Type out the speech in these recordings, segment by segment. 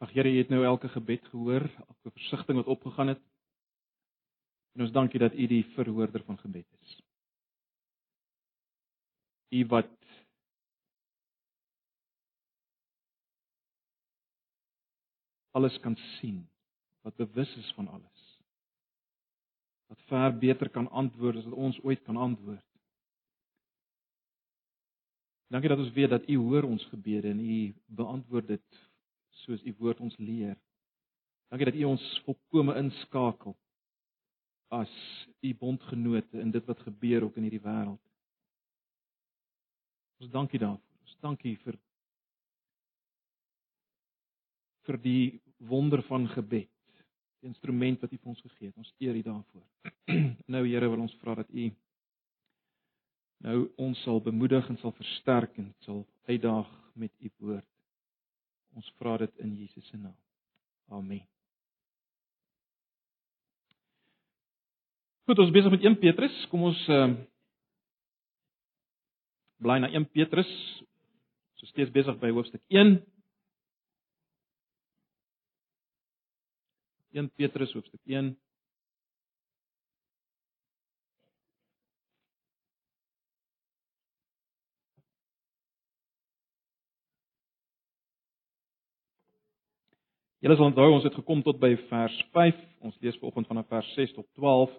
Ag Here, U het nou elke gebed gehoor, elke versigtiging wat opgegaan het. En ons dankie dat U die verhoorder van gebed is. U wat alles kan sien, wat bewus is van alles. Wat ver beter kan antwoord as wat ons ooit kan antwoord. Dankie dat ons weet dat U hoor ons gebede en U beantwoord dit soos U woord ons leer. Dankie dat U ons volkome inskakel as U bondgenote in dit wat gebeur ook in hierdie wêreld. Ons dankie daarvoor. Ons dankie vir vir die wonder van gebed, die instrument wat U vir ons gegee het. Ons eer U daarvoor. nou Here wil ons vra dat U nou ons sal bemoedig en sal versterk en sal uitdaag met U woord. Ons vra dit in Jesus se naam. Amen. Goed, ons besig met 1 Petrus. Kom ons ehm uh, bly na 1 Petrus. Ons is steeds besig by hoofstuk 1. 1 Petrus hoofstuk 1. Julle sal onthou ons het gekom tot by vers 5. Ons lees vanoggend vanaf vers 6 tot 12.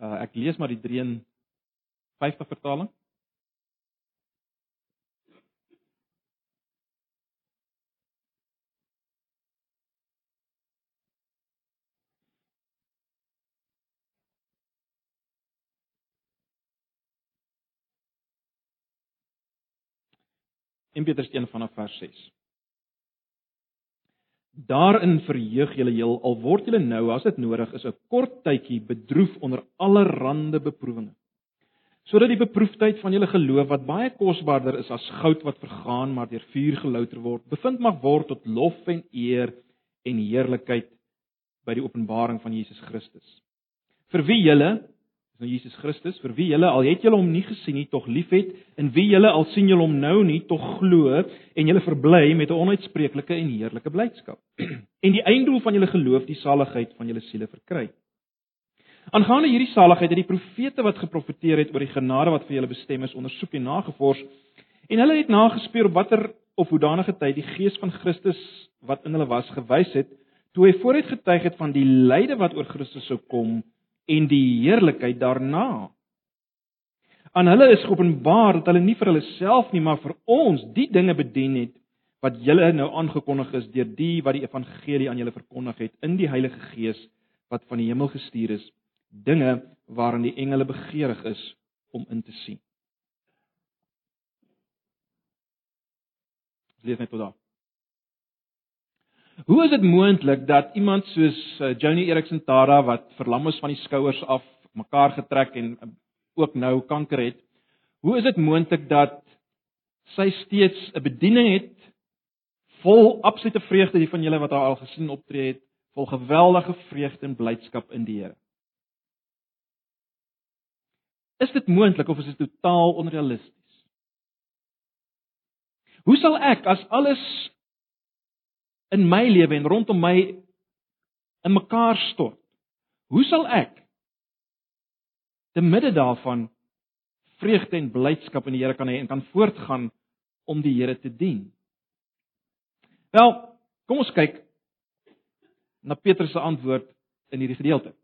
Uh ek lees maar die 53 vertaling. In Petrus 1 vanaf vers 6. Daarin verheug julle heel al word julle nou as dit nodig is 'n kort tydjie bedroef onder allerlei beproewinge. Sodat die beproefdheid van julle geloof wat baie kosbaarder is as goud wat vergaan maar deur vuur gelouter word, bevind mag word tot lof en eer en heerlikheid by die openbaring van Jesus Christus. Vir wie julle is nou Jesus Christus, vir wie julle al het julle hom nie gesien nie, tog liefhet, en wie julle al sien julle hom nou nie, tog glo en julle verbly met 'n onuitspreeklike en heerlike blydskap. en die einddoel van julle geloof, die saligheid van julle siele verkry. Aangaande hierdie saligheid het die profete wat geprofeteer het oor die genade wat vir julle bestem is, ondersoek en nagevors, en hulle het nagespeur watter of hoedanige tyd die gees van Christus wat in hulle was gewys het, toe hy vooruit getuig het van die lyde wat oor Christus sou kom en die heerlikheid daarna. Aan hulle is geopenbaar dat hulle nie vir hulle self nie, maar vir ons die dinge bedien het wat julle nou aangekondig is deur die wat die evangelie aan julle verkondig het in die Heilige Gees wat van die hemel gestuur is, dinge waarin die engele begeerig is om in te sien. Lees net tot daar. Hoe is dit moontlik dat iemand soos uh, Joni Erickson Tara wat verlam is van die skouers af, mekaar getrek en uh, ook nou kanker het, hoe is dit moontlik dat sy steeds 'n bediening het vol absolute vreugde die van julle wat haar al gesien optree het, vol geweldige vreugde en blydskap in die Here? Is dit moontlik of is dit totaal onrealisties? Hoe sal ek as alles in my lewe en rondom my in mekaar stort. Hoe sal ek te midde daarvan vreugde en blydskap in die Here kan hê en kan voortgaan om die Here te dien? Wel, kom ons kyk na Petrus se antwoord in hierdie gedeelte.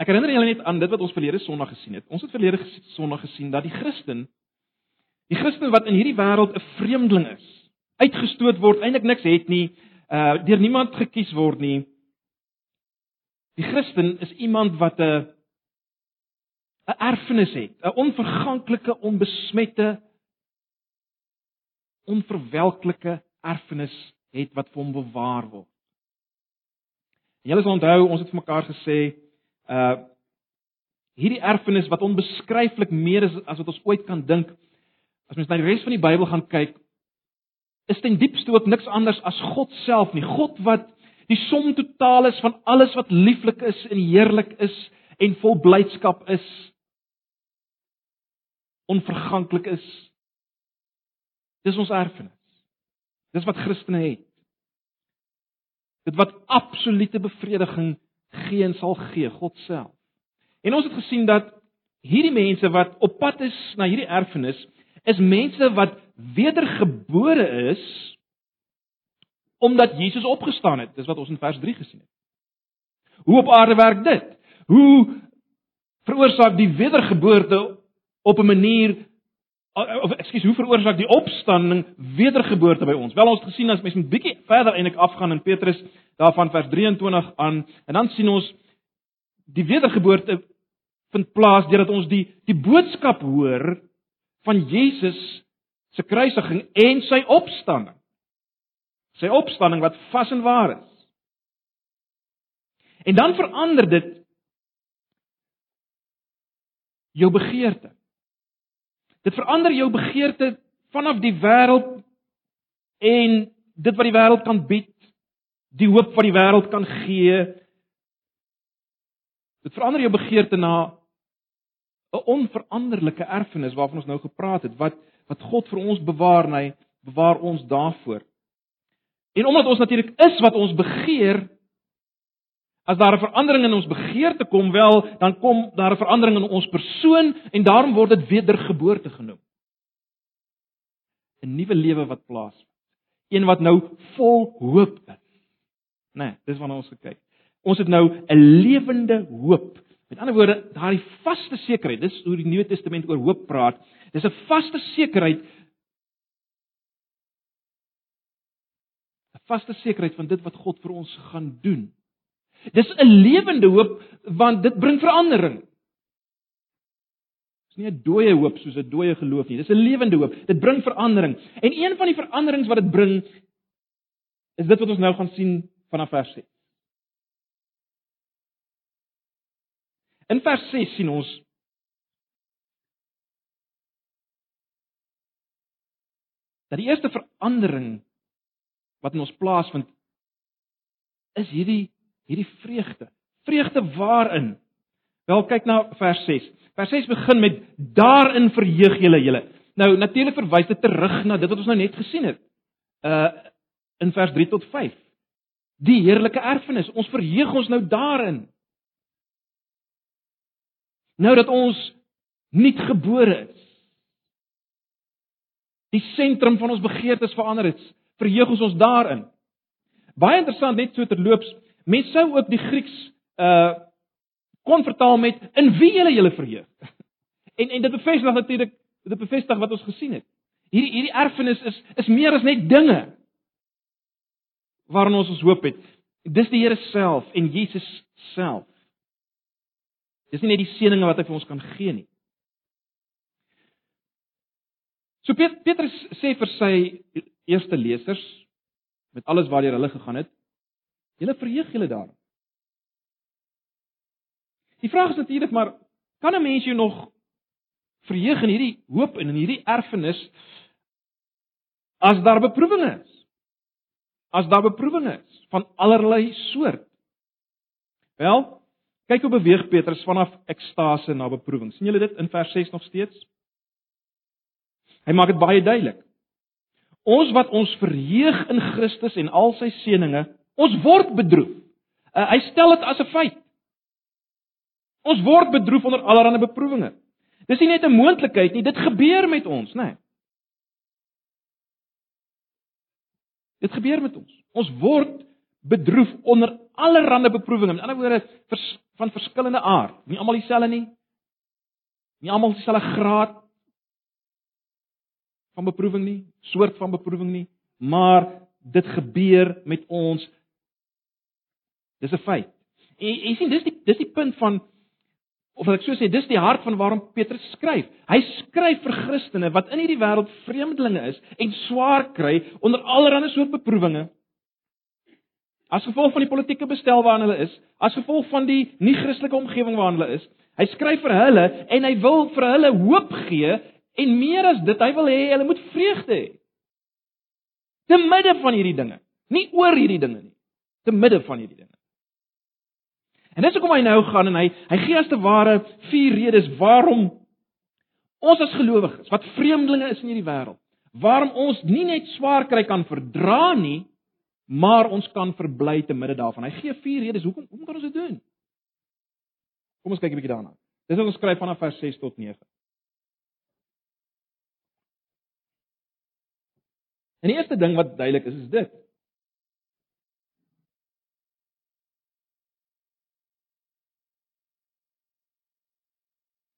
Ek herinner julle net aan dit wat ons verlede Sondag gesien het. Ons het verlede Sondag gesien dat die Christen die Christen wat in hierdie wêreld 'n vreemdeling is, uitgestoot word, eintlik niks het nie, uh deur niemand gekies word nie. Die Christen is iemand wat 'n 'n erfenis het, 'n onverganklike, onbesmette, onverwelklike erfenis het wat vir hom bewaar word. En julle sal onthou, ons het vir mekaar gesê, uh hierdie erfenis wat onbeskryflik meer is as wat ons ooit kan dink. As mens na die res van die Bybel gaan kyk, is ten diepste ook niks anders as God self nie. God wat die som totaal is van alles wat lieflik is en heerlik is en vol blydskap is. onverganklik is. Dis ons erfenis. Dis wat Christene het. Dit wat absolute bevrediging gee en sal gee, God self. En ons het gesien dat hierdie mense wat op pad is na hierdie erfenis, is mense wat wedergebore is omdat Jesus opgestaan het. Dis wat ons in vers 3 gesien het. Hoe op aarde werk dit? Hoe veroorsaak die wedergeboorte op 'n manier of ekskuus, hoe veroorsaak die opstanding wedergeboorte by ons? Wel ons het gesien as mens 'n bietjie verder eintlik afgaan in Petrus daarvan vers 23 aan en dan sien ons die wedergeboorte vind plaas deurdat ons die die boodskap hoor van Jesus se kruisiging en sy opstanding. Sy opstanding wat vas en waar is. En dan verander dit jou begeerte. Dit verander jou begeerte vanaf die wêreld en dit wat die wêreld kan bied, die hoop wat die wêreld kan gee. Dit verander jou begeerte na 'n onveranderlike erfenis waarvan ons nou gepraat het, wat wat God vir ons bewaar en hy bewaar ons daarvoor. En omdat ons natuurlik is wat ons begeer, as daar 'n verandering in ons begeerte kom, wel, dan kom daar 'n verandering in ons persoon en daarom word dit wedergeboorte genoem. 'n Nuwe lewe wat plaasvind. Een wat nou vol hoop is. Né, nee, dis waarna ons gekyk. Ons het nou 'n lewende hoop Met ander woorde, daardie vaste sekerheid, dis hoe die Nuwe Testament oor hoop praat. Dis 'n vaste sekerheid 'n vaste sekerheid van dit wat God vir ons gaan doen. Dis 'n lewende hoop want dit bring verandering. Dis nie 'n dooie hoop soos 'n dooie geloof nie. Dis 'n lewende hoop. Dit bring verandering. En een van die veranderings wat dit bring is dit wat ons nou gaan sien vanaf vers 6. In vers 6 sien ons dat die eerste verandering wat in ons plaasvind is hierdie hierdie vreugde. Vreugde waarin? Wel kyk na vers 6. Vers 6 begin met daarin verheug julle julle. Nou natuurlik verwys dit terug na dit wat ons nou net gesien het. Uh in vers 3 tot 5. Die heerlike erfenis. Ons verheug ons nou daarin. Nou dat ons nuut gebore is. Die sentrum van ons begeertes verander het. Verheug ons ons daarin. Baie interessant net so terloops, mense sou ook die Grieks uh kon vertaal met in wie julle julle verheug. En en dit bevestig natuurlik dit bevestig wat ons gesien het. Hierdie hierdie erfenis is is meer as net dinge waarin ons ons hoop het. Dis die Here self en Jesus self. Dis nie net die seëninge wat hy vir ons kan gee nie. So Petrus sê vir sy eerste lesers met alles waartoe hulle gegaan het, julle verheug julle daar. Die vraag is natuurlik maar kan 'n mens jou nog verheug in hierdie hoop en in hierdie erfenis as daar beproewinge is? As daar beproewinge is van allerlei soort. Wel, Kyk hoe beweeg Petrus vanaf ekstase na beproewing. sien julle dit in vers 6 nog steeds? Hy maak dit baie duidelik. Ons wat ons verheug in Christus en al sy seënings, ons word bedroef. Uh, hy stel dit as 'n feit. Ons word bedroef onder allerlei beproewinge. Dis nie net 'n moontlikheid nie, dit gebeur met ons, né? Nee. Dit gebeur met ons. Ons word bedroef onder allerlei beproewinge. Met ander woorde, vers, van verskillende aard. Nie almal dieselfde nie. Nie almal dieselfde graad van beproewing nie, soort van beproewing nie, maar dit gebeur met ons. Dis 'n feit. En jy sien dis die dis die punt van of ek so sê, dis die hart van waarom Petrus skryf. Hy skryf vir Christene wat in hierdie wêreld vreemdelinge is en swaar kry onder allerlei soort beproewinge as gevolg van die politieke bestel waarin hulle is, as gevolg van die nie-Christelike omgewing waarin hulle is. Hy skryf vir hulle en hy wil vir hulle hoop gee en meer as dit, hy wil hê hulle moet vreugde hê. Te midde van hierdie dinge, nie oor hierdie dinge nie, te midde van hierdie dinge. En dis hoekom hy nou gaan en hy hy gee as te ware vier redes waarom ons as gelowiges wat vreemdelinge is in hierdie wêreld, waarom ons nie net swaar kry kan verdra nie, maar ons kan verbly te midde daarvan. Hy gee vier redes hoekom hoekom kan ons dit doen? Kom ons kyk 'n bietjie daarna. Dis wat ons skryf vanaf vers 6 tot 9. En die eerste ding wat duidelik is, is dit.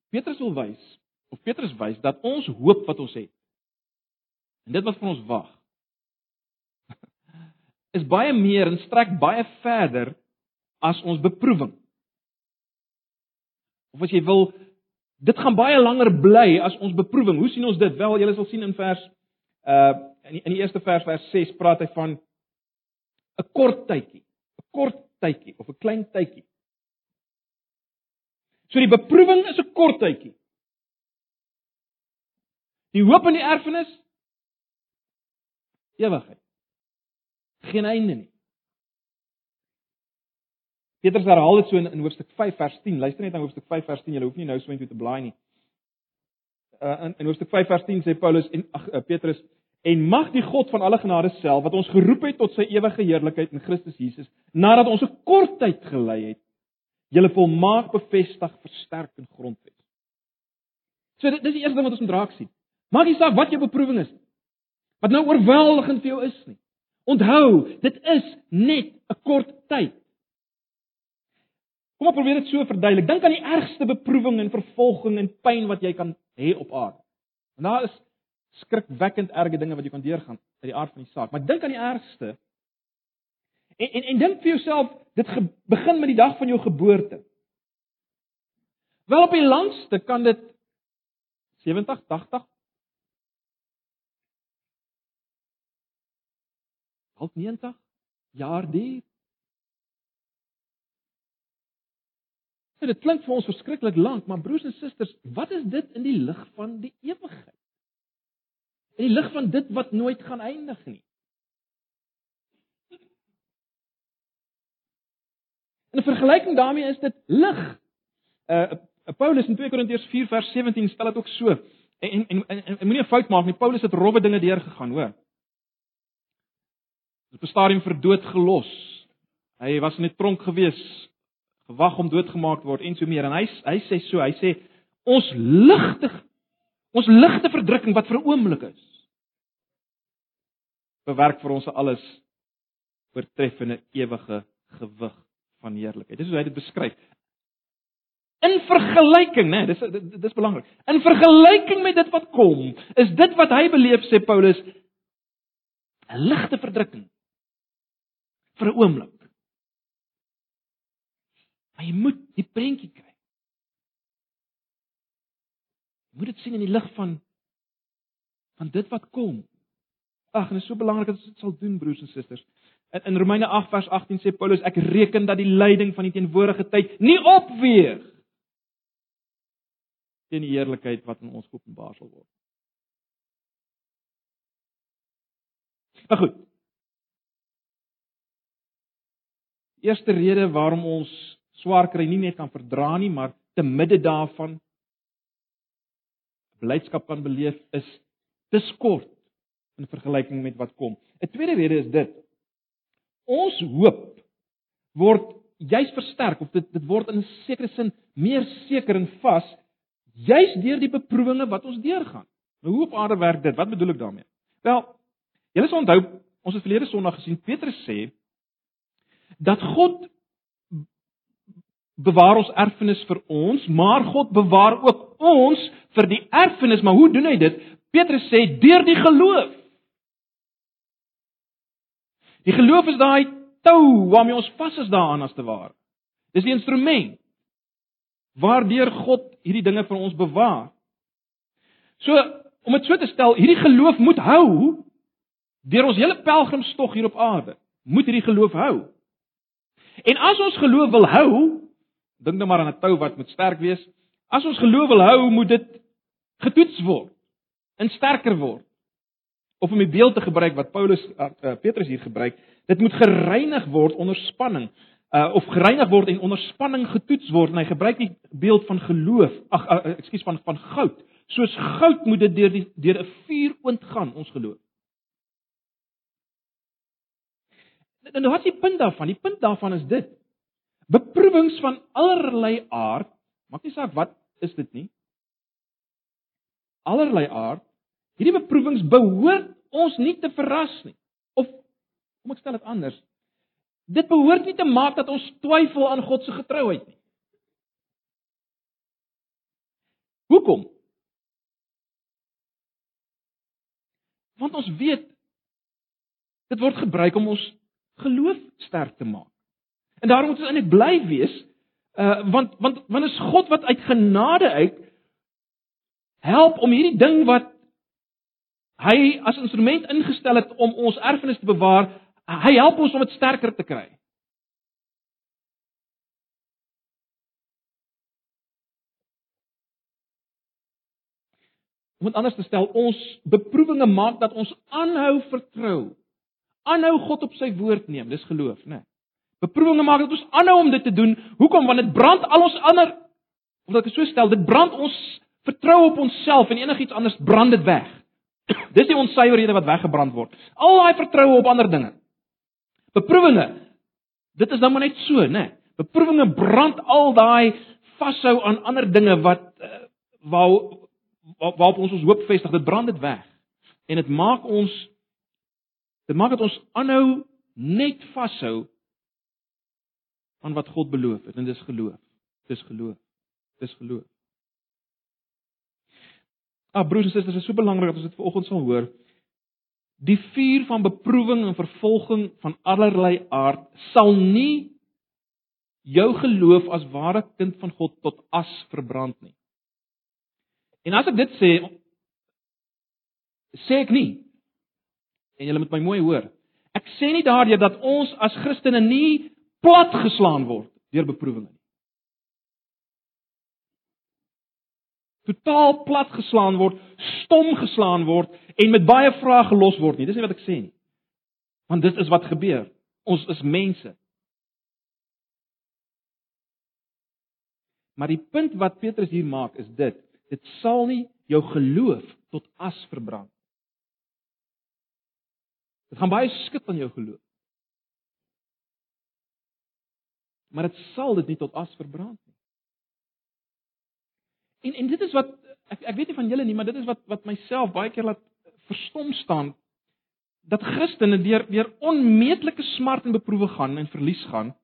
Petrus wil wys of Petrus wys dat ons hoop wat ons het en dit wat vir ons wag is baie meer en strek baie verder as ons beproewing. Of as jy wil, dit gaan baie langer bly as ons beproewing. Hoe sien ons dit? Wel, julle sal sien in vers uh in die, in die eerste vers vers 6 praat hy van 'n kort tydjie, 'n kort tydjie of 'n klein tydjie. So die beproewing is 'n kort tydjie. Die hoop in die erfenis ewigheid. Geen einde nie. Petrus herhaal dit so in, in hoofstuk 5 vers 10. Luister net na hoofstuk 5 vers 10. Jy hoef nie nou so intoe te blaai nie. Uh in, in hoofstuk 5 vers 10 sê Paulus en ag uh, Petrus en mag die God van alle genade self wat ons geroep het tot sy ewige heerlikheid in Christus Jesus nadat ons 'n kort tyd gelei het julle volmaak bevestig, versterk en grondves. So dit dis die eerste ding wat ons moet raak sien. Maak nie saak wat jou beproewing is. Wat nou oorweldigend vir jou is nie. Onthou, dit is net 'n kort tyd. Kom op probeer dit so verduidelik. Dink aan die ergste beproewing en vervolging en pyn wat jy kan hê op aarde. En daar is skrikwekkend erge dinge wat jy kan deurgaan uit die aard van die saak. Maar dink aan die ergste. En en, en dink vir jouself, dit ge, begin met die dag van jou geboorte. Wel op die langste kan dit 70, 80 dalk 90 jaar duur. En dit klink vir ons verskriklik lank, maar broers en susters, wat is dit in die lig van die ewigheid? In die lig van dit wat nooit gaan eindig nie. In vergelyking daarmee is dit lig. Uh Paulus in 2 Korintiërs 4 vers 17 stel dit ook so. En en en, en moenie 'n fout maak nie. Paulus het rowwe dinge deurgegaan, hoor op 'n stadium vir dood gelos. Hy was in 'n tronk gewees, gewag om doodgemaak te word en so meer. En hy hy sê so, hy sê ons ligte ons ligte verdrukking wat vir 'n oomblik is bewerk vir ons alles oortreffende ewige gewig van heerlikheid. Dis hoe hy dit beskryf. In vergelyking, né, dis dis belangrik. In vergelyking met dit wat kom, is dit wat hy beleef sê Paulus 'n ligte verdrukking vir 'n oomblik. Maar jy moet die prentjie kry. Jy moet dit sien in die lig van van dit wat kom. Ag, en dit is so belangrik dat ons dit sal doen, broers en susters. In, in Romeine 8 vers 18 sê Paulus, ek reken dat die lyding van die teenwoordige tyd nie opweeg teen die heerlikheid wat in ons openbaar sal word. Maar goed, Eerste rede waarom ons swaar kry nie net kan verdra nie, maar te midde daarvan blydskap kan beleef is dis kort in vergelyking met wat kom. 'n Tweede rede is dit. Ons hoop word juis versterk of dit dit word in 'n sekere sin meer seker en vas juis deur die beproewinge wat ons deurgaan. Nou hoe op aarde werk dit? Wat bedoel ek daarmee? Wel, julle sal onthou, ons het verlede Sondag gesien Petrus sê dat God bewaar ons erfenis vir ons, maar God bewaar ook ons vir die erfenis, maar hoe doen hy dit? Petrus sê deur die geloof. Die geloof is daai tou waarmee ons vas is daaraan as te ware. Dis die instrument waardeur God hierdie dinge vir ons bewaar. So, om dit so te stel, hierdie geloof moet hou deur ons hele pelgrimstog hier op aarde. Moet hierdie geloof hou. En as ons geloof wil hou, dink nou maar aan 'n tou wat moet sterk wees. As ons geloof wil hou, moet dit getoets word en sterker word. Of om die beeld te gebruik wat Paulus uh, uh, Petrus hier gebruik, dit moet gereinig word onder spanning uh, of gereinig word en onder spanning getoets word en hy gebruik die beeld van geloof ag uh, ekskuus van van goud soos goud moet dit deur die deur 'n vuur oond gaan ons geloof En wat is die punt daarvan? Die punt daarvan is dit. Beproewings van allerlei aard, maak nie saak wat is dit nie. Allerlei aard. Hierdie beproewings behoort ons nie te verras nie. Of kom ek stel dit anders? Dit behoort nie te maak dat ons twyfel aan God se getrouheid nie. Hoekom? Want ons weet dit word gebruik om ons geloof sterk te maak. En daarom moet ons eintlik bly wees, uh want want want is God wat uit genade uit help om hierdie ding wat hy as instrument ingestel het om ons erfenis te bewaar, hy help ons om dit sterker te kry. Om dit anders te stel, ons beproewinge maak dat ons aanhou vertrou. Aanhou God op sy woord neem, dis geloof, né? Nee. Beproewinge maak dat ons aanhou om dit te doen. Hoekom? Want dit brand al ons ander omdat ek so stel, dit brand ons vertroue op onsself en enigiets anders brand dit weg. Dis die onsuiverhede wat weggebrand word. Al daai vertroue op ander dinge. Beproewinge. Dit is nou maar net so, né? Beproewinge brand al daai vashou aan ander dinge wat uh, waar waarop ons ons hoop vestig, dit brand dit weg. En dit maak ons dit maak dat ons aanhou net vashou aan wat God beloof het en dis geloof. Dis geloof. Dis geloof. Ah broers en susters, dit is so belangrik dat ons dit vanoggend sal hoor. Die vuur van beproewing en vervolging van allerlei aard sal nie jou geloof as ware kind van God tot as verbrand nie. En as ek dit sê, sê ek nie. En julle moet my mooi hoor. Ek sê nie daardeur dat ons as Christene nie platgeslaan word deur beproewinge nie. Totaal platgeslaan word, stom geslaan word en met baie vrae gelos word nie. Dis nie wat ek sê nie. Want dit is wat gebeur. Ons is mense. Maar die punt wat Petrus hier maak is dit: dit sal nie jou geloof tot as verbrand. Dit gaan baie skud aan jou geloof. Maar dit sal dit nie tot as verbrand nie. En en dit is wat ek ek weet nie van julle nie, maar dit is wat wat myself baie keer laat verstom staan dat Christene deur deur onmeetlike smart en beproewing gaan en verlies gaan.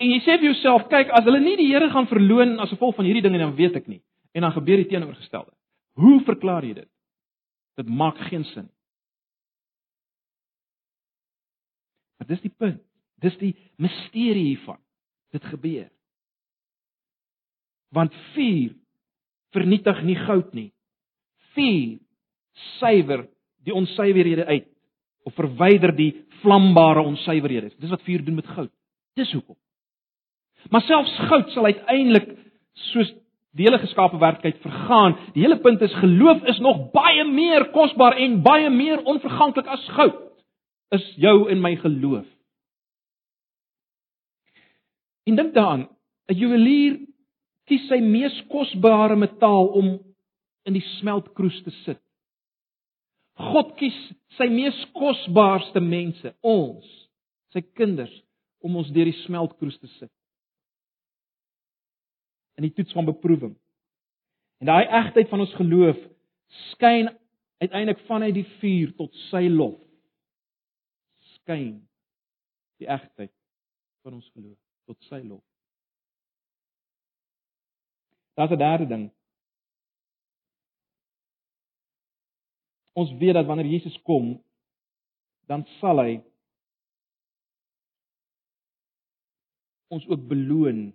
En jy sê vir jouself, kyk, as hulle nie die Here gaan verloon as gevolg van hierdie dinge dan weet ek nie. En dan gebeur die teenoorgestelde. Hoe verklaar jy dit? Dit maak geen sin nie. Maar dis die punt. Dis die misterie hiervan. Dit gebeur. Want vuur vernietig nie goud nie. Vuur suiwer die onsuiverhede uit of verwyder die vlambare onsuiverhede. Dis wat vuur doen met goud. Dis hoekom. Maar selfs goud sal uiteindelik soos die hele geskape werklikheid vergaan. Die hele punt is geloof is nog baie meer kosbaar en baie meer onverganklik as goud. Is jou en my geloof. En dink daaraan, 'n juwelier kies sy mees kosbare metaal om in die smeltkroes te sit. God kies sy mees kosbaarste mense, ons, sy kinders, om ons deur die smeltkroes te sit in die toets van beproewing. En daai egtheid van ons geloof skyn uiteindelik vanuit die vuur tot sy lof. Skyn die egtheid van ons geloof tot sy lof. Daar's 'n derde ding. Ons weet dat wanneer Jesus kom, dan sal hy ons ook beloon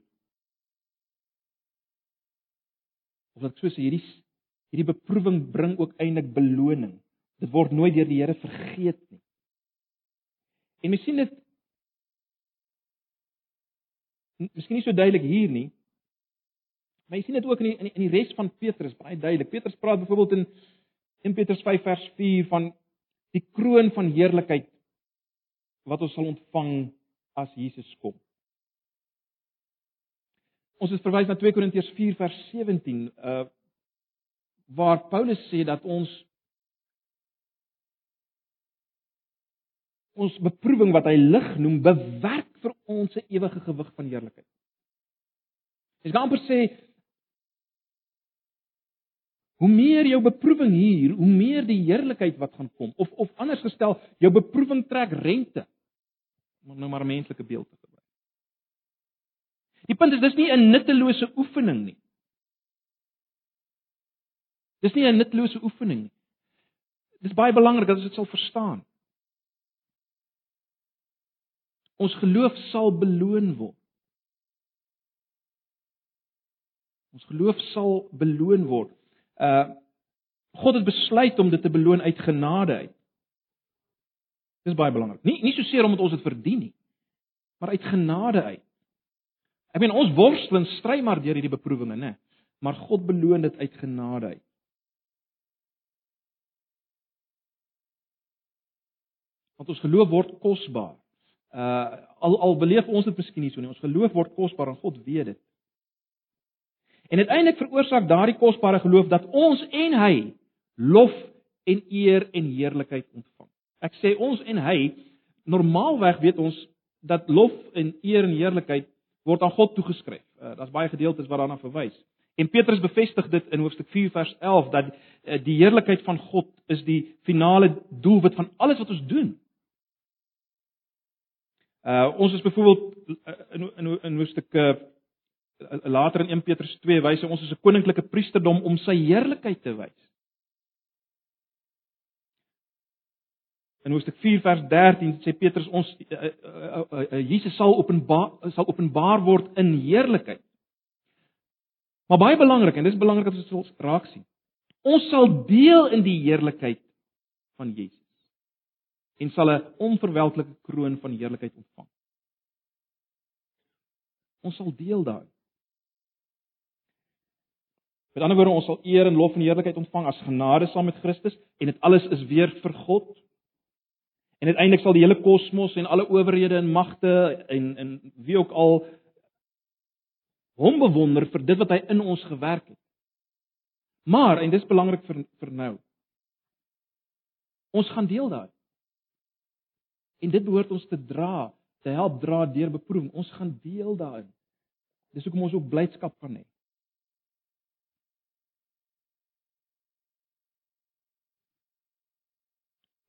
of wat so sê hierdie hierdie beproewing bring ook eintlik beloning. Dit word nooit deur die Here vergeet nie. En mens sien dit Miskien nie so duidelik hier nie. Maar jy sien dit ook in die in die, die res van Petrus baie duidelik. Petrus praat byvoorbeeld in 1 Petrus 5 vers 4 van die kroon van heerlikheid wat ons sal ontvang as Jesus kom. Ons is verwys na 2 Korintiërs 4 vers 17 uh waar Paulus sê dat ons ons beproewing wat hy lig noem, bewerk vir ons 'n ewige gewig van heerlikheid. Ek kan amper sê hoe meer jou beproewing hier, hoe meer die heerlikheid wat gaan kom. Of of anders gestel, jou beproewing trek rente. Om nou maar 'n menslike beeld te gebruik. Die punt is dis nie 'n nuttelose oefening nie. Dis nie 'n nuttelose oefening nie. Dis baie belangrik dat ons dit sal verstaan. Ons geloof sal beloon word. Ons geloof sal beloon word. Uh God het besluit om dit te beloon uit genade uit. Dis baie belangrik. Nie nie soseer omdat ons dit verdien nie, maar uit genade uit. Ek meen ons worstel en stry maar deur hierdie beproewinge, né? Maar God beloon dit uit genade uit. Want ons geloof word kosbaar. Uh al al beleef ons dit miskien nie so nie. Ons geloof word kosbaar en God weet dit. En uiteindelik veroorsaak daardie kosbare geloof dat ons en hy lof en eer en heerlikheid ontvang. Ek sê ons en hy normaalweg weet ons dat lof en eer en heerlikheid word aan God toegeskryf. Uh, Daar's baie gedeeltes wat daarna verwys. En Petrus bevestig dit in hoofstuk 4 vers 11 dat uh, die heerlikheid van God is die finale doelwit van alles wat ons doen. Uh ons is byvoorbeeld in in in hoofstuk uh, later in 1 Petrus 2 wys ons is 'n koninklike priesterdom om sy heerlikheid te wys. In hoofstuk 4 vers 13 sê Petrus ons uh, uh, uh, uh, Jesus sal openbaar sal openbaar word in heerlikheid. Maar baie belangrik en dis belangrik dat ons dit raak sien. Ons sal deel in die heerlikheid van Jesus en sal 'n onverwelklike kroon van heerlikheid ontvang. Ons sal deel daarin. Met ander woorde, ons sal eer en lof en heerlikheid ontvang as genade saam met Christus en dit alles is weer vir God. En uiteindelik sal die hele kosmos en alle owerhede en magte en en wie ook al hom bewonder vir dit wat hy in ons gewerk het. Maar en dis belangrik vir vir nou. Ons gaan deel daarin. En dit behoort ons te dra, te help dra deur beproewing. Ons gaan deel daarin. Dis hoekom ons ook blydskap kan hê.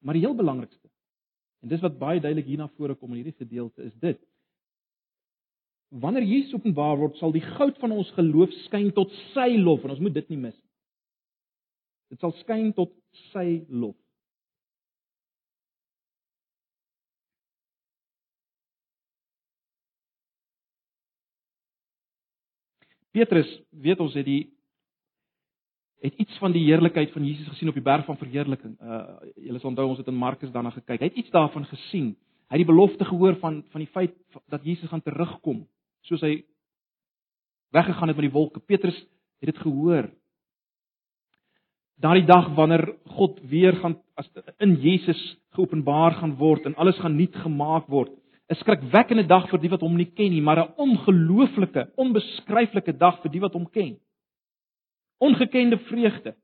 Maar die heel belangrikste en dis wat baie duidelik hier na vore kom in hierdie gedeelte is dit. Wanneer Jesus openbaar word, sal die goud van ons geloof skyn tot sy lof en ons moet dit nie mis nie. Dit sal skyn tot sy lof. Petrus, weet ons het die het iets van die heerlikheid van Jesus gesien op die berg van verheerliking. Uh julle sal onthou ons het in Markus daarna gekyk. Hy het iets daarvan gesien. Hy het die belofte gehoor van van die feit dat Jesus gaan terugkom, soos hy weggegaan het met die wolke. Petrus het dit gehoor. Daardie dag wanneer God weer gaan as in Jesus geopenbaar gaan word en alles gaan nuut gemaak word. 'n skrikwekkende dag vir die wat hom nie ken nie, maar 'n ongelooflike, onbeskryflike dag vir die wat hom ken. Ongekende vreugde.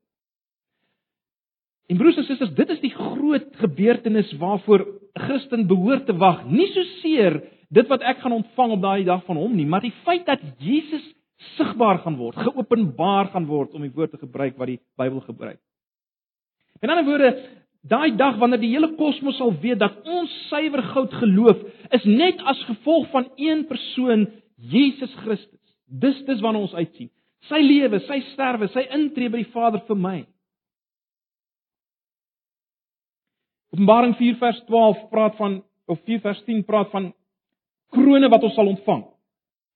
En broers en susters, dit is die groot gebeurtenis waarvoor 'n Christen behoort te wag. Nie so seer dit wat ek gaan ontvang op daai dag van hom nie, maar die feit dat Jesus sigbaar gaan word, geopenbaar gaan word om die woord te gebruik wat die Bybel gebruik. In ander woorde, daai dag wanneer die hele kosmos sal weet dat ons suiwer goud geloof is net as gevolg van een persoon, Jesus Christus. Dis dis waarna ons uitsien. Sy lewe, sy sterwe, sy intree by die Vader vir my. Openbaring 4 vers 12 praat van of 4 vers 10 praat van krones wat ons sal ontvang.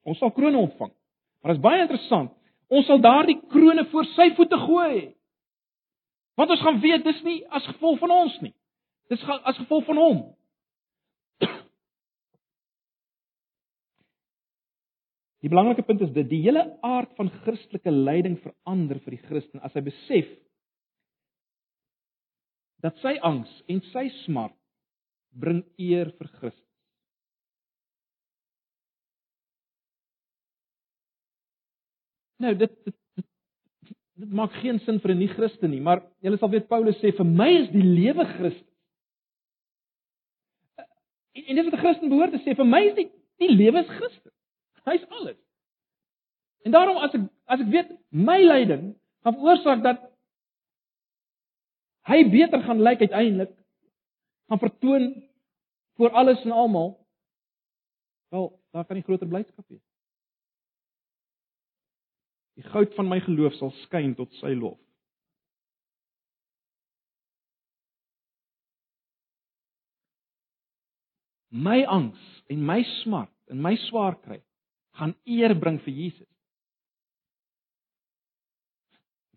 Ons sal krones ontvang. Maar dit is baie interessant. Ons sal daardie krones voor sy voete gooi. Want ons gaan weet dis nie as gevolg van ons nie. Dis as gevolg van hom. Die belangrike punt is dit die hele aard van Christelike lyding verander vir die Christen as hy besef dat sy angs en sy smart bring eer vir Christus. Nou dit dit dit maak geen sin vir 'n nie-Christen nie, maar julle sal weet Paulus sê vir my is die lewe Christus. En, en dis wat 'n Christen behoort te sê, vir my is die die lewe is Christus. Hy's alles. En daarom as ek as ek weet my lyding gaan veroorsaak dat hy beter gaan lyk uiteindelik, gaan vertoon voor alles en almal, wel, daar kan nie groter blydskap wees. Die goud van my geloof sal skyn tot sy lof. My angs en my smart en my swaar kry gaan eer bring vir Jesus.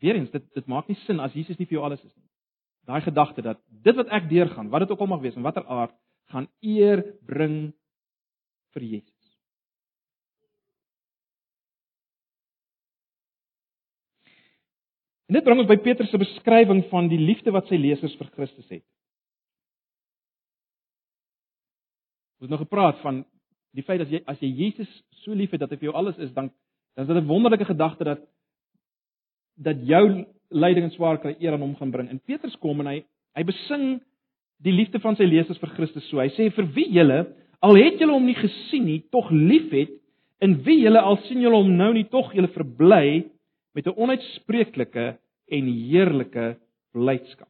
Weerens dit dit maak nie sin as Jesus nie vir jou alles is nie. Daai gedagte dat dit wat ek deurgaan, wat dit ook al mag wees en watter aard, gaan eer bring vir Jesus. En dit bring ons by Petrus se beskrywing van die liefde wat sy lesers vir Christus het. Ons het nou gepraat van die feit dat jy as jy Jesus so liefhet dat hy vir jou alles is, dan dan is dit 'n wonderlike gedagte dat dat jou lyding en swaar kry eer aan hom gaan bring. En Petrus kom en hy hy besing die liefde van sy lesers vir Christus so. Hy sê vir wie julle al het julle hom nie gesien nie, tog liefhet, en wie julle al sien julle hom nou nie, tog julle verbly met 'n onuitspreeklike en heerlike blydskap.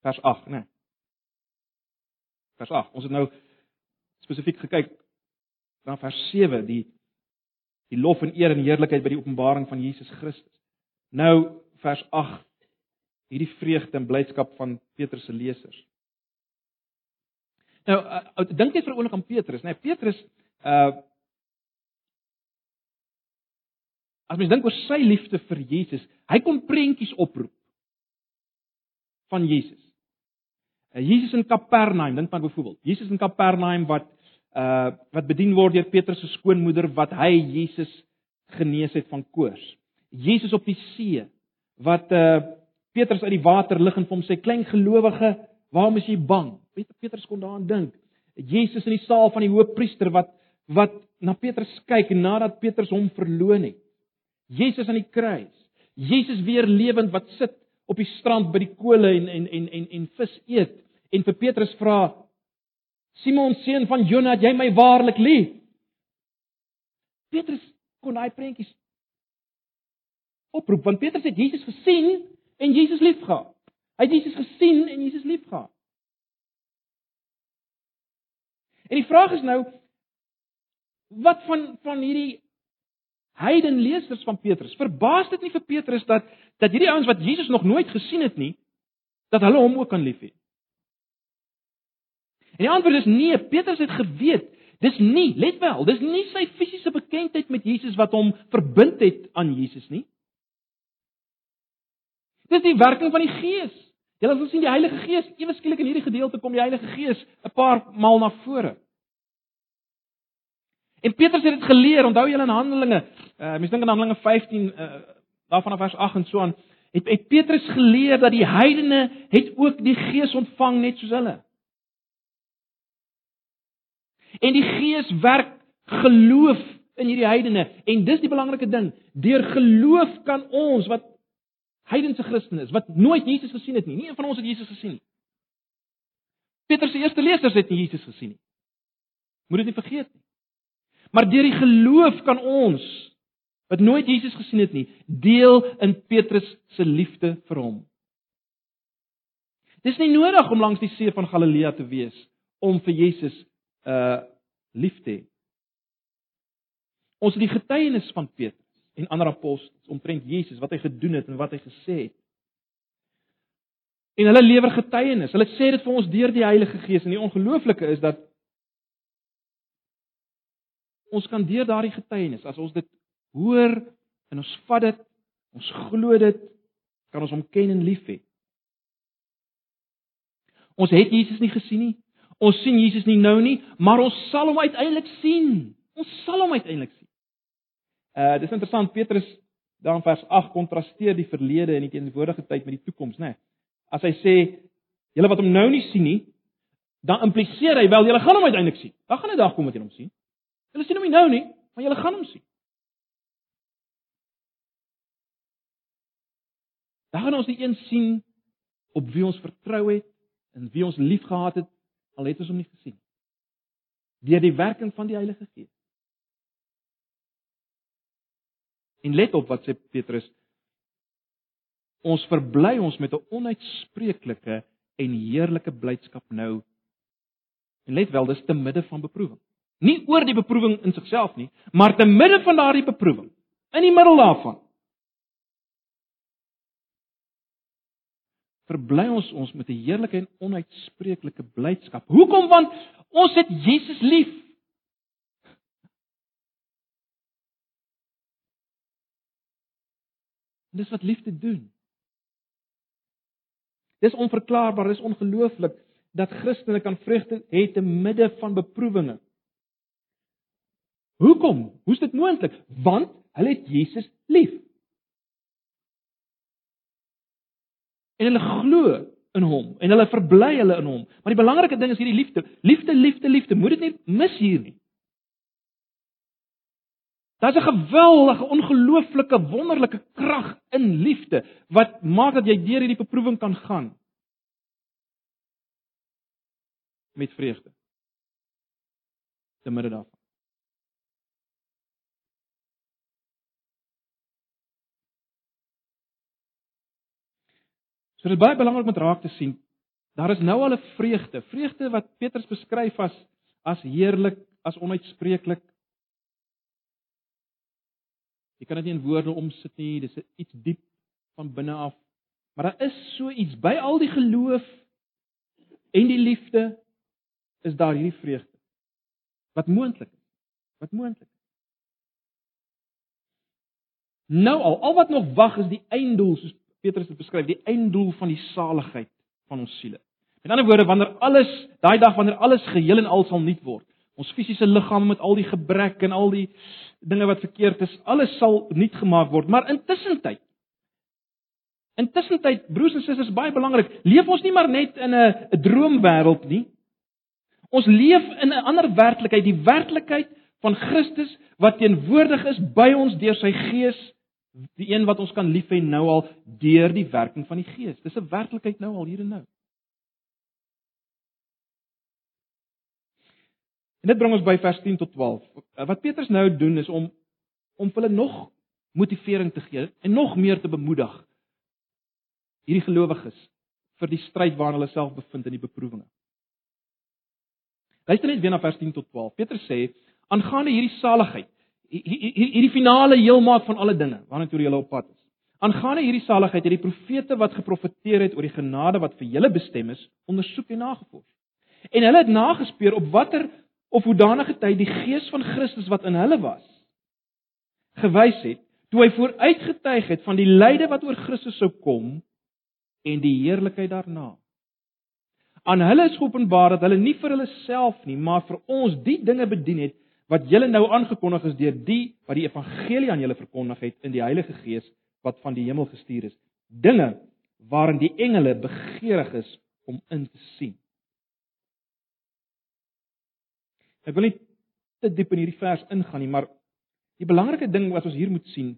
Vers 8, né? Nee. Vers 8. Ons het nou spesifiek gekyk na vers 7, die die lof en eer en heerlikheid by die openbaring van Jesus Christus. Nou vers 8 hierdie vreugde en blydskap van Petrus se lesers. Nou, uh, dink net vir oomblik aan Petrus, né? Nee, Petrus uh As mens dink oor sy liefde vir Jesus, hy kon prentjies oproep van Jesus. Uh, Jesus in Kapernaum, dink maar byvoorbeeld, Jesus in Kapernaum wat uh wat bedien word deur Petrus se skoonmoeder wat hy Jesus genees het van koors. Jesus op die see wat uh Petrus uit die water lig en hom sê klein gelowige, waarom is jy bang? Petrus kon daaraan dink. Jesus in die saal van die hoofpriester wat wat na Petrus kyk nadat Petrus hom verloon het. Jesus aan die kruis. Jesus weer lewend wat sit op die strand by die kole en en en en en vis eet en vir Petrus vra Simon seun van Jona, jy my waarlik lief? Petrus kon daai prentjies oproep want Petrus het Jesus gesien en Jesus liefgehad. Hy het Jesus gesien en Jesus liefgehad. En die vraag is nou wat van van hierdie heiden lesers van Petrus. Verbaas dit nie vir Petrus dat dat hierdie ouens wat Jesus nog nooit gesien het nie, dat hulle hom ook kan liefhê? En die antwoord is nee, Petrus het geweet, dis nie, let wel, dis nie sy fisiese bekendheid met Jesus wat hom verbind het aan Jesus nie. Dis die werking van die Gees. Jy sal sien die Heilige Gees ewe skielik in hierdie gedeelte kom die Heilige Gees 'n paar maal na vore. En Petrus het dit geleer, onthou julle in Handelinge, uh, mens dink aan Handelinge 15 uh, daarvan af vers 8 en so aan, het, het Petrus geleer dat die heidene het ook die Gees ontvang net soos hulle. En die Gees werk geloof in hierdie heidene en dis die belangrike ding. Deur geloof kan ons wat heidense Christene is wat nooit Jesus gesien het nie, nie een van ons het Jesus gesien nie. Petrus se eerste lesers het nie Jesus gesien nie. Moet dit nie vergeet nie. Maar deur die geloof kan ons wat nooit Jesus gesien het nie, deel in Petrus se liefde vir hom. Dis nie nodig om langs die see van Galilea te wees om vir Jesus uh lief te hê. Ons het die getuienis van Petrus en ander apostels omtrent Jesus wat hy gedoen het en wat hy gesê het. En hulle lewer getuienis. Hulle sê dit vir ons deur die Heilige Gees en die ongelooflike is dat ons kan deur daardie getuienis, as ons dit hoor en ons vat dit, ons glo dit, kan ons hom ken en lief hê. Ons het Jesus nie gesien nie. Ons sien Jesus nie nou nie, maar ons sal hom uiteindelik sien. Ons sal hom uiteindelik sien. Uh dis interessant Petrus daar in vers 8 kontrasteer die verlede en die teenwoordige tyd met die toekoms, né? Nee. As hy sê julle wat hom nou nie sien nie, dan impliseer hy wel julle gaan hom uiteindelik sien. Daar gaan 'n dag kom wat jy hom sien. Julle sien hom nie nou nie, maar julle gaan hom sien. Dan gaan ons die een sien op wie ons vertrou het en wie ons liefgehad het al het ons hom nie gesien deur die werking van die Heilige Gees. En let op wat sê Petrus ons verbly ons met 'n onuitspreeklike en heerlike blydskap nou. En let wel, dis te midde van beproewing. Nie oor die beproewing in sigself nie, maar te midde van daardie beproewing, in die middel daarvan. Verbly ons ons met 'n heerlike en onuitspreeklike blydskap. Hoekom? Want ons het Jesus lief. Dis wat liefde doen. Dis onverklaarbaar, dis ongelooflik dat Christene kan vreugde hê te midde van beproewinge. Hoekom? Hoe's dit moontlik? Want hulle het Jesus lief. En hulle glo in hom en hulle verbly hulle in hom. Maar die belangrike ding is hierdie liefde. Liefde, liefde, liefde. Moet dit nie mis hier nie. Daar's 'n geweldige, ongelooflike, wonderlike krag in liefde wat maak dat jy deur hierdie beproewing kan gaan met vreugde. Te midde daarvan. So dit is baie belangrik om raak te sien. Daar is nou al 'n vreugde, vreugde wat Petrus beskryf as as heerlik, as onuitspreeklik, Jy kan dit nie in woorde omsit nie, dis iets diep van binne af. Maar daar is so iets by al die geloof en die liefde is daar hierdie vreugde. Wat moontlik is. Wat moontlik is. Nou al, al wat nog wag is die einddoel soos Petrus dit beskryf, die einddoel van die saligheid van ons siele. Met ander woorde, wanneer alles, daai dag wanneer alles geheel en al sal nuut word, ons fisiese liggaam met al die gebrek en al die dinge wat verkeerd is, alles sal nuut gemaak word. Maar intussen tyd Intussen tyd, broers en susters, baie belangrik, leef ons nie maar net in 'n droomwêreld nie. Ons leef in 'n ander werklikheid, die werklikheid van Christus wat teenwoordig is by ons deur sy Gees, die een wat ons kan lief hê nou al deur die werking van die Gees. Dis 'n werklikheid nou al hier en nou. En dit bring ons by vers 10 tot 12. Wat Petrus nou doen is om om hulle nog motivering te gee en nog meer te bemoedig hierdie gelowiges vir die stryd waarin hulle self bevind in die beproewinge. Luister net weer na vers 10 tot 12. Petrus sê aangaande hierdie saligheid, hierdie finale heelmaak van alle dinge waarna toe julle op pad is. Aangaande hierdie saligheid het die profete wat geprofeteer het oor die genade wat vir julle bestem is, ondersoek en nagevors. En hulle het nagespeur op watter of hoedanige tyd die gees van Christus wat in hulle was gewys het toe hy vooruitgetuig het van die lyde wat oor Christus sou kom en die heerlikheid daarna. Aan hulle is geopenbaar dat hulle nie vir hulle self nie, maar vir ons die dinge bedien het wat julle nou aangekondig is deur die wat die evangelie aan julle verkondig het in die Heilige Gees wat van die hemel gestuur is. Dinge waarin die engele begeerig is om in te sien. Ek wil nie te diep in hierdie vers ingaan nie, maar die belangrike ding wat ons hier moet sien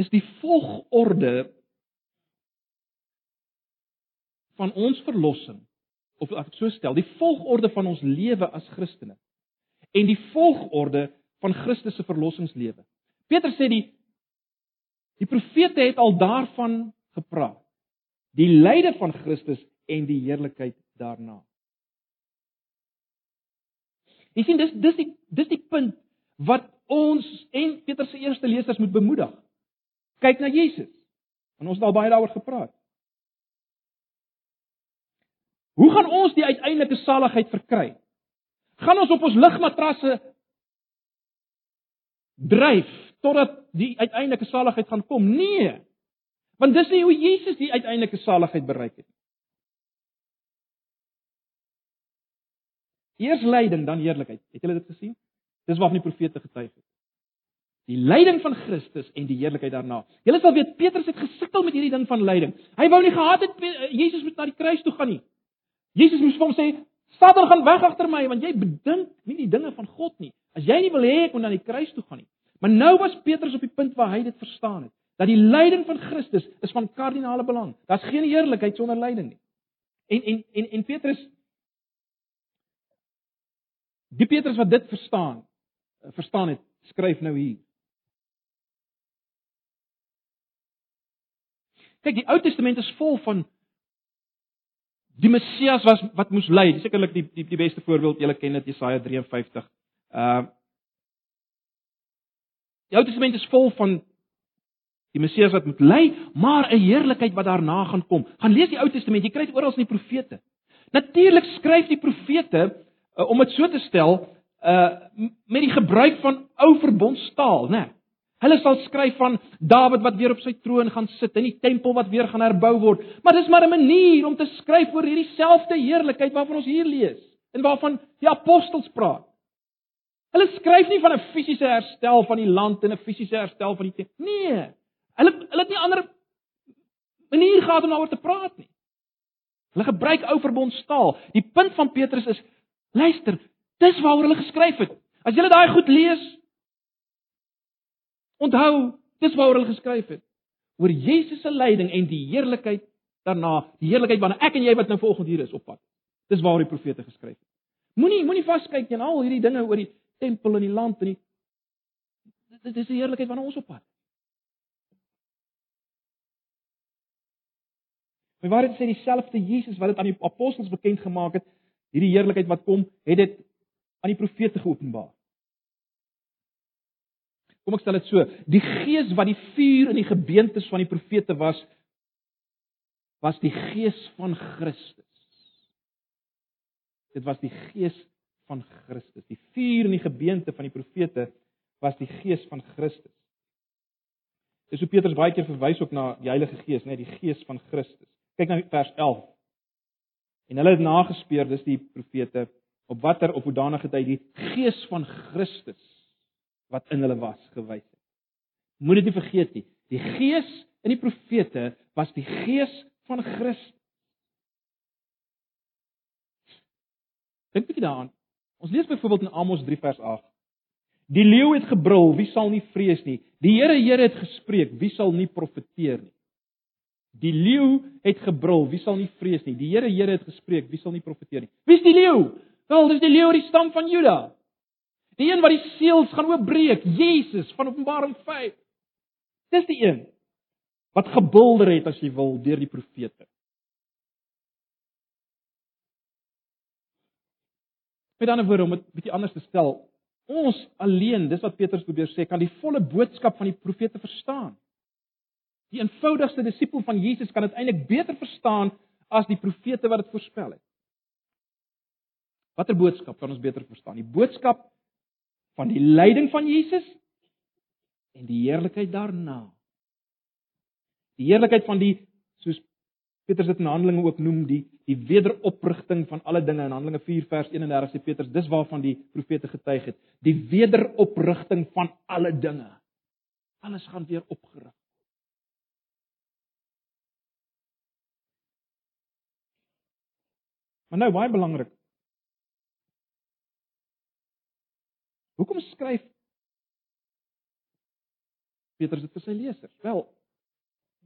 is die volgorde van ons verlossing of as ek so stel, die volgorde van ons lewe as Christene en die volgorde van Christus se verlossingslewe. Petrus sê die die profete het al daarvan gepraat. Die lyde van Christus en die heerlikheid daarna. Jy sien dis dis die dis die punt wat ons en Petrus se eerste lesers moet bemoedig. Kyk na Jesus. En ons het al baie daaroor gepraat. Hoe gaan ons die uiteindelike saligheid verkry? Gaan ons op ons ligmatrasse dryf totdat die uiteindelike saligheid gaan kom? Nee. Want dis nie hoe Jesus die uiteindelike saligheid bereik het nie. Eers lyding, dan heerlikheid. Het julle dit gesien? Dis waarvan die profete getuig het. Die lyding van Christus en die heerlikheid daarna. Julle sal weet Petrus het gesukkel met hierdie ding van lyding. Hy wou nie gehad het eh, Jesus moet na die kruis toe gaan nie. Jesus moes vir hom sê: "Satan, gaan weg agter my want jy bedink nie die dinge van God nie. As jy nie wil hê ek moet na die kruis toe gaan nie." Maar nou was Petrus op die punt waar hy dit verstaan het dat die lyding van Christus is van kardinale belang. Daar's geen heerlikheid sonder lyding nie. En en en en Petrus Die Petrus wat dit verstaan, verstaan het, skryf nou hier. Kyk, die Ou Testament is vol van die Messias was wat moes ly. Sekerlik die die die beste voorbeeld, julle ken dit Jesaja 53. Uh Die Ou Testament is vol van die Messias wat moet ly, maar 'n heerlikheid wat daarna gaan kom. Gaan lees die Ou Testament, jy kry dit oral in die profete. Natuurlik skryf die profete uh, om dit so te stel, uh met die gebruik van ou verbondstaal, né? Nee. Hulle sal skryf van Dawid wat weer op sy troon gaan sit en die tempel wat weer gaan herbou word. Maar dis maar 'n manier om te skryf oor hierdie selfde heerlikheid waarvan ons hier lees en waarvan die apostels praat. Hulle skryf nie van 'n fisiese herstel van die land en 'n fisiese herstel van die tempel. Nee. Hulle hulle het nie ander manier gehad om daaroor te praat nie. Hulle gebruik ou verbondstaal. Die punt van Petrus is luister, dis waaroor hulle geskryf het. As jy daai goed lees, Onthou, dis waaroor hulle geskryf het. Oor Jesus se lyding en die heerlikheid daarna, die heerlikheid waarna ek en jy wat nou volgende hier is op pad. Dis waaroor die profete geskryf het. Moenie moenie vaskyk in al hierdie dinge oor die tempel en die land en die dit is die heerlikheid waarna ons op pad. Maar waar dit sê dieselfde Jesus wat dit aan die apostels bekend gemaak het, hierdie heerlikheid wat kom, het dit aan die profete geopenbaar. Kom ek stel dit so, die gees wat die vuur in die gebeentes van die profete was was die gees van Christus. Dit was die gees van Christus. Die vuur in die gebeente van die profete was die gees van Christus. Dis hoe Petrus baie keer verwys ook na die Heilige Gees, net die gees van Christus. Kyk na vers 11. En hulle het nagespeur, dis die profete, op watter op hoe danige tyd die gees van Christus wat in hulle was gewys het. Moenie dit vergeet nie. Die gees in die profete was die gees van Christus. Dink bietjie daaraan. Ons lees byvoorbeeld in Amos 3 vers 8. Die leeu het gebrul, wie sal nie vrees nie? Die Here Here het gespreek, wie sal nie profeteer nie? Die leeu het gebrul, wie sal nie vrees nie? Die Here Here het gespreek, wie sal nie profeteer nie? Wie is die leeu? Wel, dis die leeu uit die stam van Juda. Die een wat die seels gaan oopbreek, Jesus van Openbaring 5. Dis die een wat gebulder het as jy wil deur die profete. Met ander woorde om dit bietjie anders te stel, ons alleen, dis wat Petrus probeer sê, kan die volle boodskap van die profete verstaan. Die eenvoudigste disipel van Jesus kan dit eintlik beter verstaan as die profete wat dit voorspel het. Watter boodskap kan ons beter verstaan? Die boodskap van die lyding van Jesus en die heerlikheid daarna. Die heerlikheid van die soos Petrus dit in Handelinge ook noem die die wederoprigting van alle dinge. In Handelinge 4 vers 31 sê Petrus dis waarvan die profete getuig het. Die wederoprigting van alle dinge. Alles gaan weer opgerig. Maar nou baie belangrik Hoekom skryf Petrus dit vir sy lesers? Wel,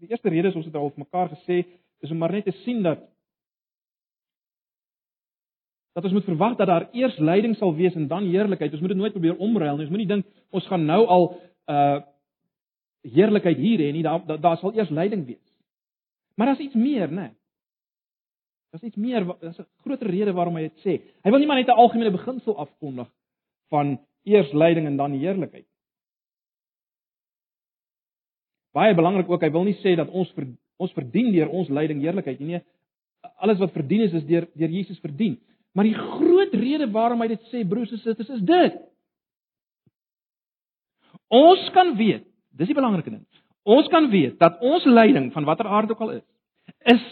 die eerste rede is ons het al vir mekaar gesê, is om maar net te sien dat dat ons moet verwag dat daar eers lyding sal wees en dan heerlikheid. Ons moet dit nooit probeer omruil nie. Ons moenie dink ons gaan nou al uh heerlikheid hier hê nie. Daar daar da sal eers lyding wees. Maar daar's iets meer, né? Daar's iets meer. Daar's 'n groter rede waarom hy dit sê. Hy wil nie maar net 'n algemene beginsel afkondig van eers lyding en dan heerlikheid. Baie belangrik ook, hy wil nie sê dat ons ver, ons verdien deur ons lyding heerlikheid nie. Nee, alles wat verdien is is deur deur Jesus verdien. Maar die groot rede waarom hy dit sê, broers en susters, is dit. Ons kan weet, dis die belangrike ding. Ons kan weet dat ons lyding van watter aard ook al is, is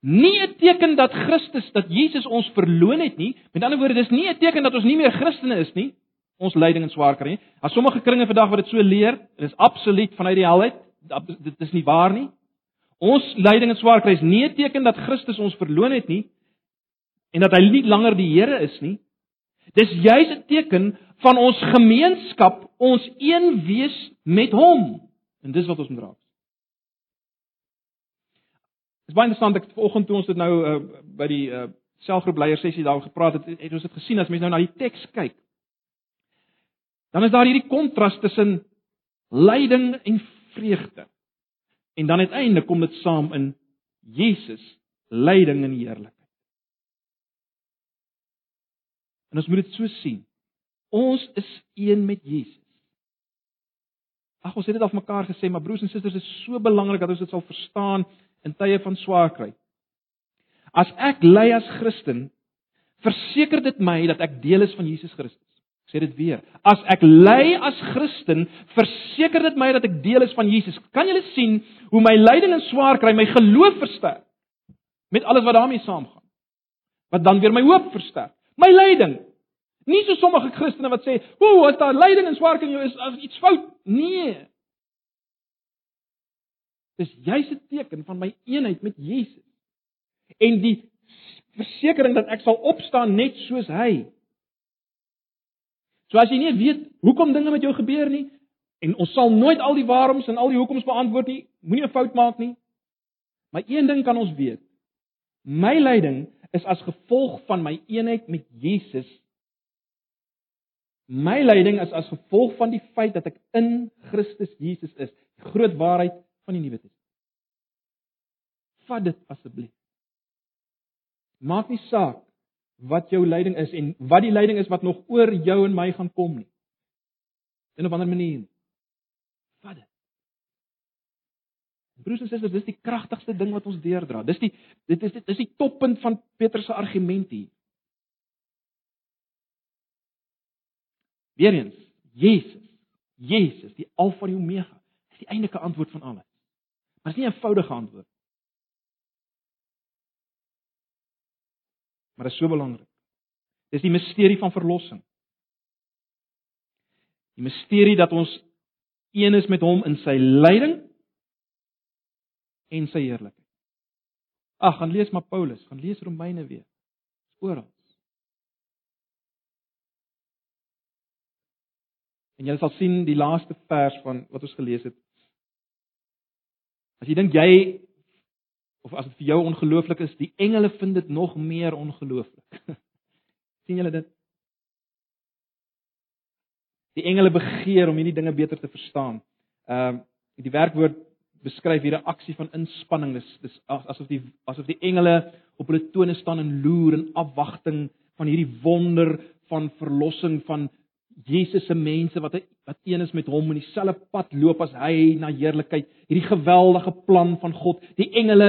nie 'n teken dat Christus, dat Jesus ons verloon het nie. Met ander woorde, dis nie 'n teken dat ons nie meer Christene is nie ons lyding en swaar kry nie. As sommige kringe vandag wat dit so leer, dit is absoluut vanuit die helheid, dit is nie waar nie. Ons lyding en swaar kry is nie 'n teken dat Christus ons verloon het nie en dat hy nie langer die Here is nie. Dis juis 'n teken van ons gemeenskap, ons een wees met hom. En dis wat ons moet raak. Dit is baie interessant ek vanoggend toe ons dit nou uh, by die uh, selfgroep leier sessie daar gepraat het, het ons dit gesien as mens nou na die teks kyk. Dan is daar hierdie kontras tussen lyding en vreugde. En dan uiteindelik kom dit saam in Jesus lyding en heerlikheid. En ons moet dit so sien. Ons is een met Jesus. Ag ons het dit al mekaar gesê, maar broers en susters, dit is so belangrik dat ons dit sal verstaan in tye van swaar kry. As ek ly as Christen, verseker dit my dat ek deel is van Jesus Christus. Ek sê dit weer. As ek ly as Christen, verseker dit my dat ek deel is van Jesus. Kan julle sien hoe my lyding en swaar kry my geloof versterk met alles wat daarmee saamgaan? Wat dan weer my hoop versterk. My lyding. Nie so sommige Christene wat sê, "O, as daar lyding en swaar kry jou is, as iets fout." Nee. Dis juis 'n teken van my eenheid met Jesus. En die versekering dat ek sal opstaan net soos hy. So as jy nie weet hoekom dinge met jou gebeur nie en ons sal nooit al die waaroms en al die hoekoms beantwoord nie, moenie 'n fout maak nie. Maar een ding kan ons weet. My lyding is as gevolg van my eenheid met Jesus. My lyding is as gevolg van die feit dat ek in Christus Jesus is, die groot waarheid van die Nuwe Testament. Vat dit asseblief. Maak nie saak wat jou lyding is en wat die lyding is wat nog oor jou en my gaan kom nie. In 'n ander manier. Vat dit. Broers en susters, dis die kragtigste ding wat ons deurdra. Dis die dit is dit is die toppunt van Petrus se argument hier. Weereens, Jesus. Jesus, die Alfa en Omega, is die eindige antwoord van alles. Maar dit is nie 'n eenvoudige antwoord. Maar dit is so belangrik. Dis die misterie van verlossing. Die misterie dat ons een is met hom in sy lyding en sy heerlikheid. Ag, gaan lees maar Paulus, gaan lees Romeine weer. Oral. En jy sal sien die laaste vers van wat ons gelees het. As jy dink jy of as dit vir jou ongelooflik is, die engele vind dit nog meer ongelooflik. sien julle dit? Die engele begeer om hierdie dinge beter te verstaan. Ehm uh, die werkwoord beskryf hier 'n aksie van inspanning. Dis dis asof die asof die engele op hulle tone staan en loer in afwagting van hierdie wonder van verlossing van Jesus se mense wat wat een is met hom in dieselfde pad loop as hy na heerlikheid. Hierdie geweldige plan van God. Die engele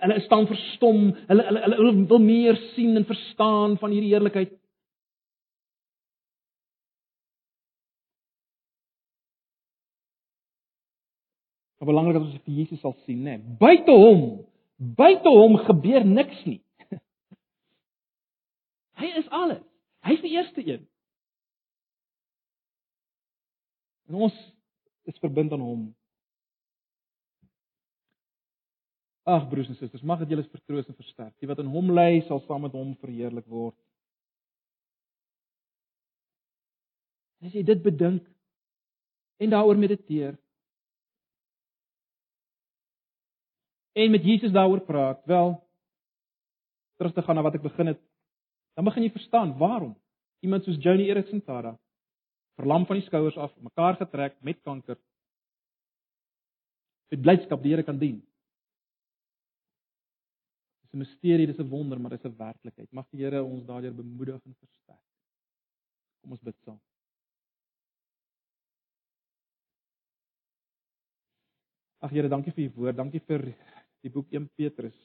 hulle staan verstom. Hulle hulle hulle wil meer sien en verstaan van hierdie heerlikheid. Maar belangrik dat ons vir Jesus sal sien, né? Nee. Buite hom, buite hom gebeur niks nie. Hy is alles. Hy's die eerste een. En ons is verbind aan hom. Ag broers en susters, mag dit julle vertroos en versterk. Die wat in hom lê, sal saam met hom verheerlik word. As jy dit bedink en daaroor mediteer en met Jesus daaroor praat, wel terug te gaan na wat ek begin het, dan begin jy verstaan waarom iemand soos Johnny Erickson Tada verlam van die skouers af, mekaar getrek met kanker. Met blydskap die Here kan dien. Dis 'n misterie, dis 'n wonder, maar dis 'n werklikheid. Mag die Here ons daardeur bemoedig en versterk. Kom ons bid saam. Ag Here, dankie vir u woord. Dankie vir die boek 1 Petrus.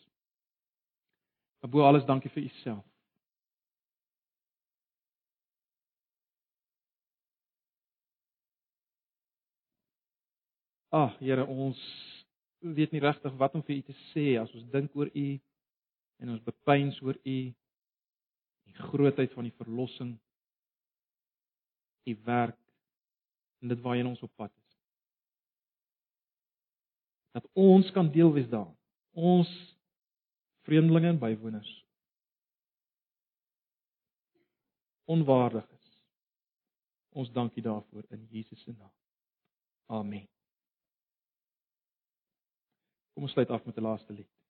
Maar bo alles dankie vir u self. Ag, Here, ons weet nie regtig wat om vir U te sê as ons dink oor U en ons bepeins oor U die grootheid van die verlossing, U werk en dit waarheen ons op pad is. Dat ons kan deel wees daarin. Ons vreemdelinge en bywoners onwaardig is. Ons dankie daarvoor in Jesus se naam. Amen. Kom ons sluit af met 'n laaste lied.